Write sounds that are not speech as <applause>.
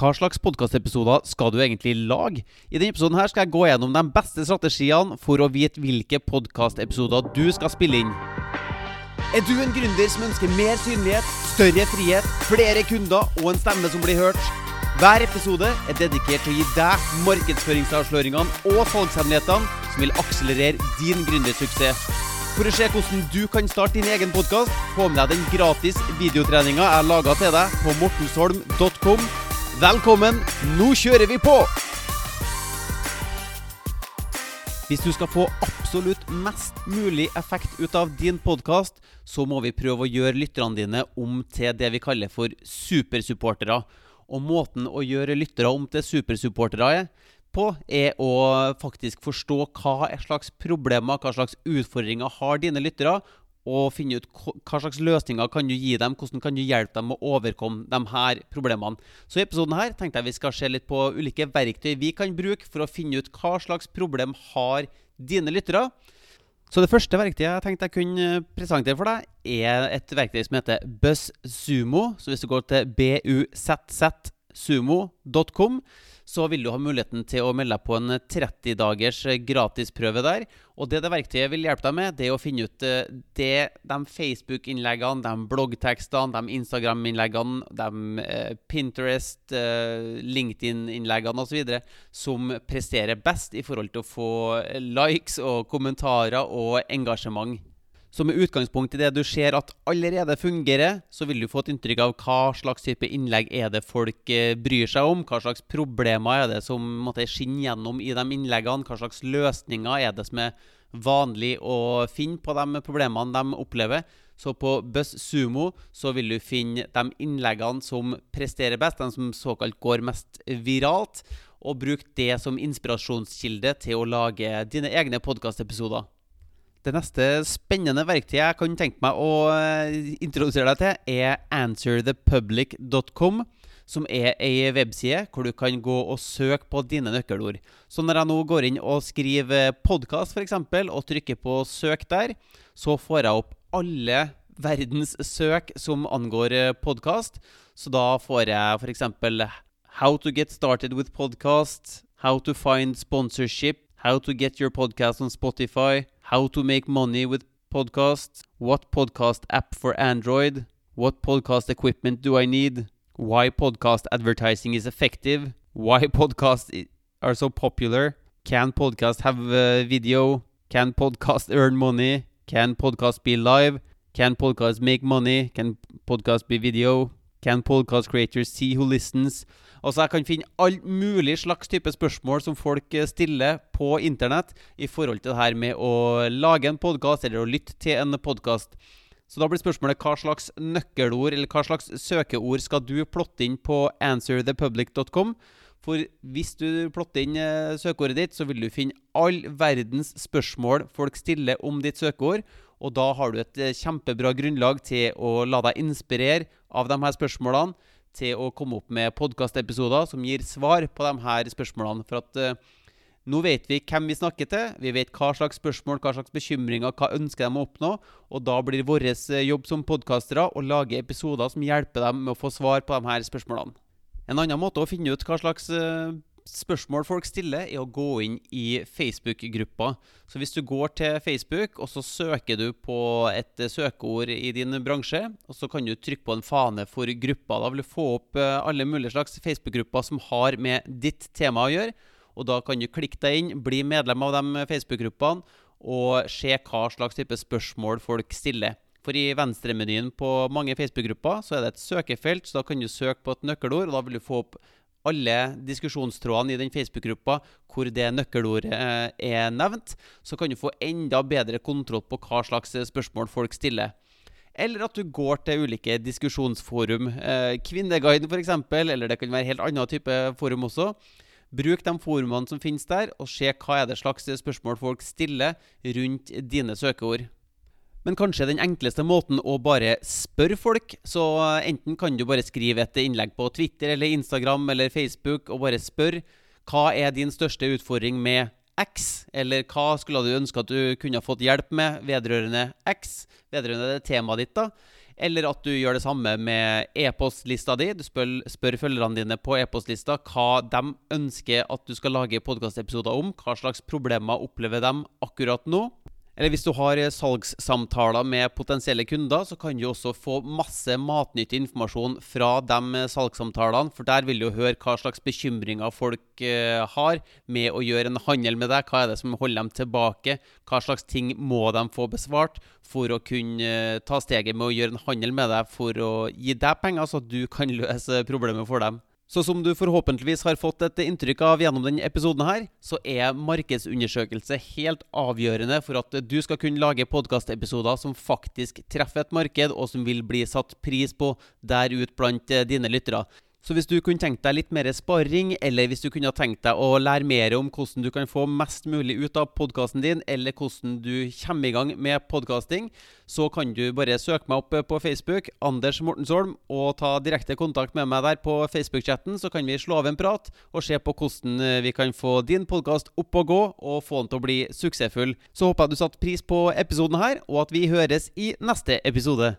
Hva slags podkastepisoder skal du egentlig lage? I denne episoden her skal jeg gå gjennom de beste strategiene for å vite hvilke podkastepisoder du skal spille inn. Er du en gründer som ønsker mer synlighet, større frihet, flere kunder og en stemme som blir hørt? Hver episode er dedikert til å gi deg markedsføringsavsløringene og salgshemmelighetene som vil akselerere din gründersuksess. For å se hvordan du kan starte din egen podkast, få med deg den gratis videotreninga jeg laga til deg på mortensholm.com. Velkommen, nå kjører vi på! Hvis du skal få absolutt mest mulig effekt ut av din podkast, så må vi prøve å gjøre lytterne dine om til det vi kaller for supersupportere. Og måten å gjøre lyttere om til supersupportere på, er å faktisk forstå hva slags problemer, hva slags utfordringer har dine lyttere, og finne ut hva slags løsninger kan du gi dem, hvordan kan du hjelpe dem å overkomme de her problemene. Så i episoden her tenkte jeg vi skal se litt på ulike verktøy vi kan bruke for å finne ut hva slags problem har dine lyttere. Så det første verktøyet jeg tenkte jeg kunne presentere for deg, er et verktøy som heter BuzzSumo. Så hvis du går til buzzsumo.com, så vil du ha muligheten til å melde deg på en 30 dagers gratisprøve der. Og det det verktøyet vil hjelpe deg med, det er å finne ut det, de Facebook-innleggene, de bloggtekstene, de Instagram-innleggene, de eh, Pinterest, eh, LinkedIn-innleggene osv. som presterer best i forhold til å få likes og kommentarer og engasjement. Så med utgangspunkt i det du ser at allerede fungerer, så vil du få et inntrykk av hva slags type innlegg er det folk eh, bryr seg om, hva slags problemer er det som måtte skinne gjennom i de innleggene, hva slags løsninger er det som er vanlig å finne på de problemene de opplever. Så på BuzzSumo så vil du finne de innleggene som presterer best, de som såkalt går mest viralt, og bruk det som inspirasjonskilde til å lage dine egne podkastepisoder. Det neste spennende verktøyet jeg kan tenke meg å eh, introdusere deg til, er answerthepublic.com, som er ei webside hvor du kan gå og søke på dine nøkkelord. Så når jeg nå går inn og skriver podkast, f.eks., og trykker på søk der, så får jeg opp alle verdens søk som angår eh, podkast. Så da får jeg f.eks. How to get started with podcast, How to find sponsorship, How to get your podcast on Spotify, How to make money with podcasts, What podcast app for Android, What podcast equipment do I need, Why podcast advertising is effective, Why podcasts are so popular, Can podcast have video, Can podcast <laughs> earn money, Can podcast be live, Can podcast make money, Can podcast be video, Can podcast creators see who listens? Altså, jeg kan finne all mulig slags type spørsmål som folk eh, stiller på internett i forhold til det her med å lage en podkast eller å lytte til en podkast. Så da blir spørsmålet hva slags nøkkelord eller hva slags søkeord skal du plotte inn på answerthepublic.com? For hvis du plotter inn eh, søkeordet ditt, så vil du finne all verdens spørsmål folk stiller om ditt søkeord. Og da har du et eh, kjempebra grunnlag til å la deg inspirere av de her spørsmålene til å komme opp med podkastepisoder som gir svar på de her spørsmålene. For at uh, nå vet vi hvem vi snakker til, vi vet hva slags spørsmål, hva slags bekymringer, hva ønsker de å oppnå. Og da blir vår eh, jobb som podkastere å lage episoder som hjelper dem med å få svar på de her spørsmålene. En annen måte å finne ut hva slags uh, spørsmål folk stiller, er å gå inn i Facebook-gruppa. Så hvis du går til Facebook, og så søker du på et søkeord i din bransje, og så kan du trykke på en fane for gruppa. Da vil du få opp eh, alle mulige slags Facebook-grupper som har med ditt tema å gjøre. Og da kan du klikke deg inn, bli medlem av de Facebook-gruppene, og se hva slags type spørsmål folk stiller. For i venstremenyen på mange Facebook-grupper så er det et søkefelt, så da kan du søke på et nøkkelord, og da vil du få opp alle diskusjonstrådene i den Facebook-gruppa hvor det nøkkelordet eh, er nevnt, så kan du få enda bedre kontroll på hva slags eh, spørsmål folk stiller. Eller at du går til ulike diskusjonsforum. Eh, Kvinneguiden f.eks., eller det kan være helt annen type forum også. Bruk de forumene som finnes der, og se hva er det slags spørsmål folk stiller rundt dine søkeord. Men kanskje den enkleste måten å bare spørre folk. Så enten kan du bare skrive et innlegg på Twitter eller Instagram eller Facebook og bare spørre hva er din største utfordring med X, eller hva skulle du ønske at du kunne fått hjelp med vedrørende X, vedrørende det temaet ditt, da. Eller at du gjør det samme med e-postlista di. Du spør, spør følgerne dine på e-postlista hva de ønsker at du skal lage podkastepisoder om. Hva slags problemer opplever de akkurat nå. Eller hvis du har eh, salgssamtaler med potensielle kunder, så kan du også få masse matnyttig informasjon fra de eh, salgssamtalene. For der vil du høre hva slags bekymringer folk eh, har med å gjøre en handel med deg. Hva er det som holder dem tilbake? Hva slags ting må de få besvart for å kunne ta steget med å gjøre en handel med deg for å gi deg penger, så at du kan løse problemet for dem? Så som du forhåpentligvis har fått et inntrykk av gjennom denne episoden her, så er markedsundersøkelse helt avgjørende for at du skal kunne lage podkastepisoder som faktisk treffer et marked, og som vil bli satt pris på der ute blant dine lyttere. Så hvis du kunne tenkt deg litt mer sparring, eller hvis du kunne tenkt deg å lære mer om hvordan du kan få mest mulig ut av podkasten din, eller hvordan du kommer i gang med podkasting, så kan du bare søke meg opp på Facebook, Anders Mortensholm, og ta direkte kontakt med meg der på Facebook-chatten. Så kan vi slå av en prat og se på hvordan eh, vi kan få din podkast opp og gå, og få den til å bli suksessfull. Så håper jeg du satte pris på episoden her, og at vi høres i neste episode.